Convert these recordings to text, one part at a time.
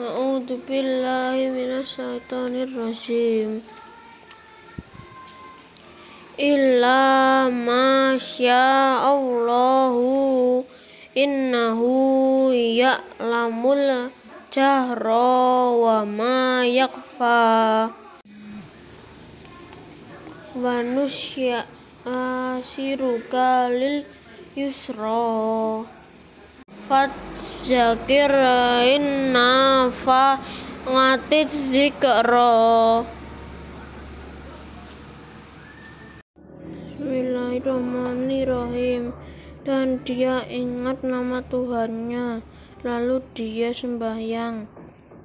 أعوذ بالله من الشيطان الرجيم إلا ما شاء الله إنه يعلم الجهر وما يخفى ونشيرك لليسرى fadzakirain nafa ngatit zikro Bismillahirrahmanirrahim. Dan dia ingat nama Tuhannya lalu dia sembahyang.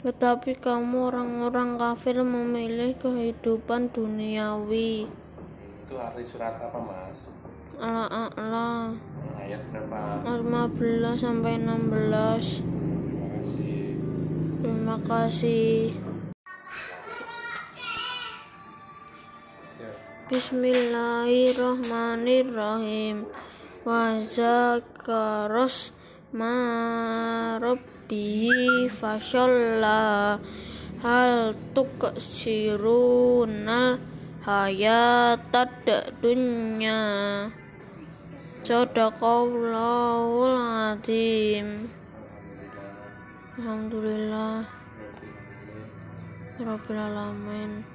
Tetapi kamu orang-orang kafir memilih kehidupan duniawi. Itu hari surat apa mas? Allah Allah 15 sampai 16 Terima kasih. Bismillahirrahmanirrahim. Wa zakaros ma rabbi fashalla hal tuksirunal hayatad dunya Sadaqallahul azim Alhamdulillah. Rabbil alamin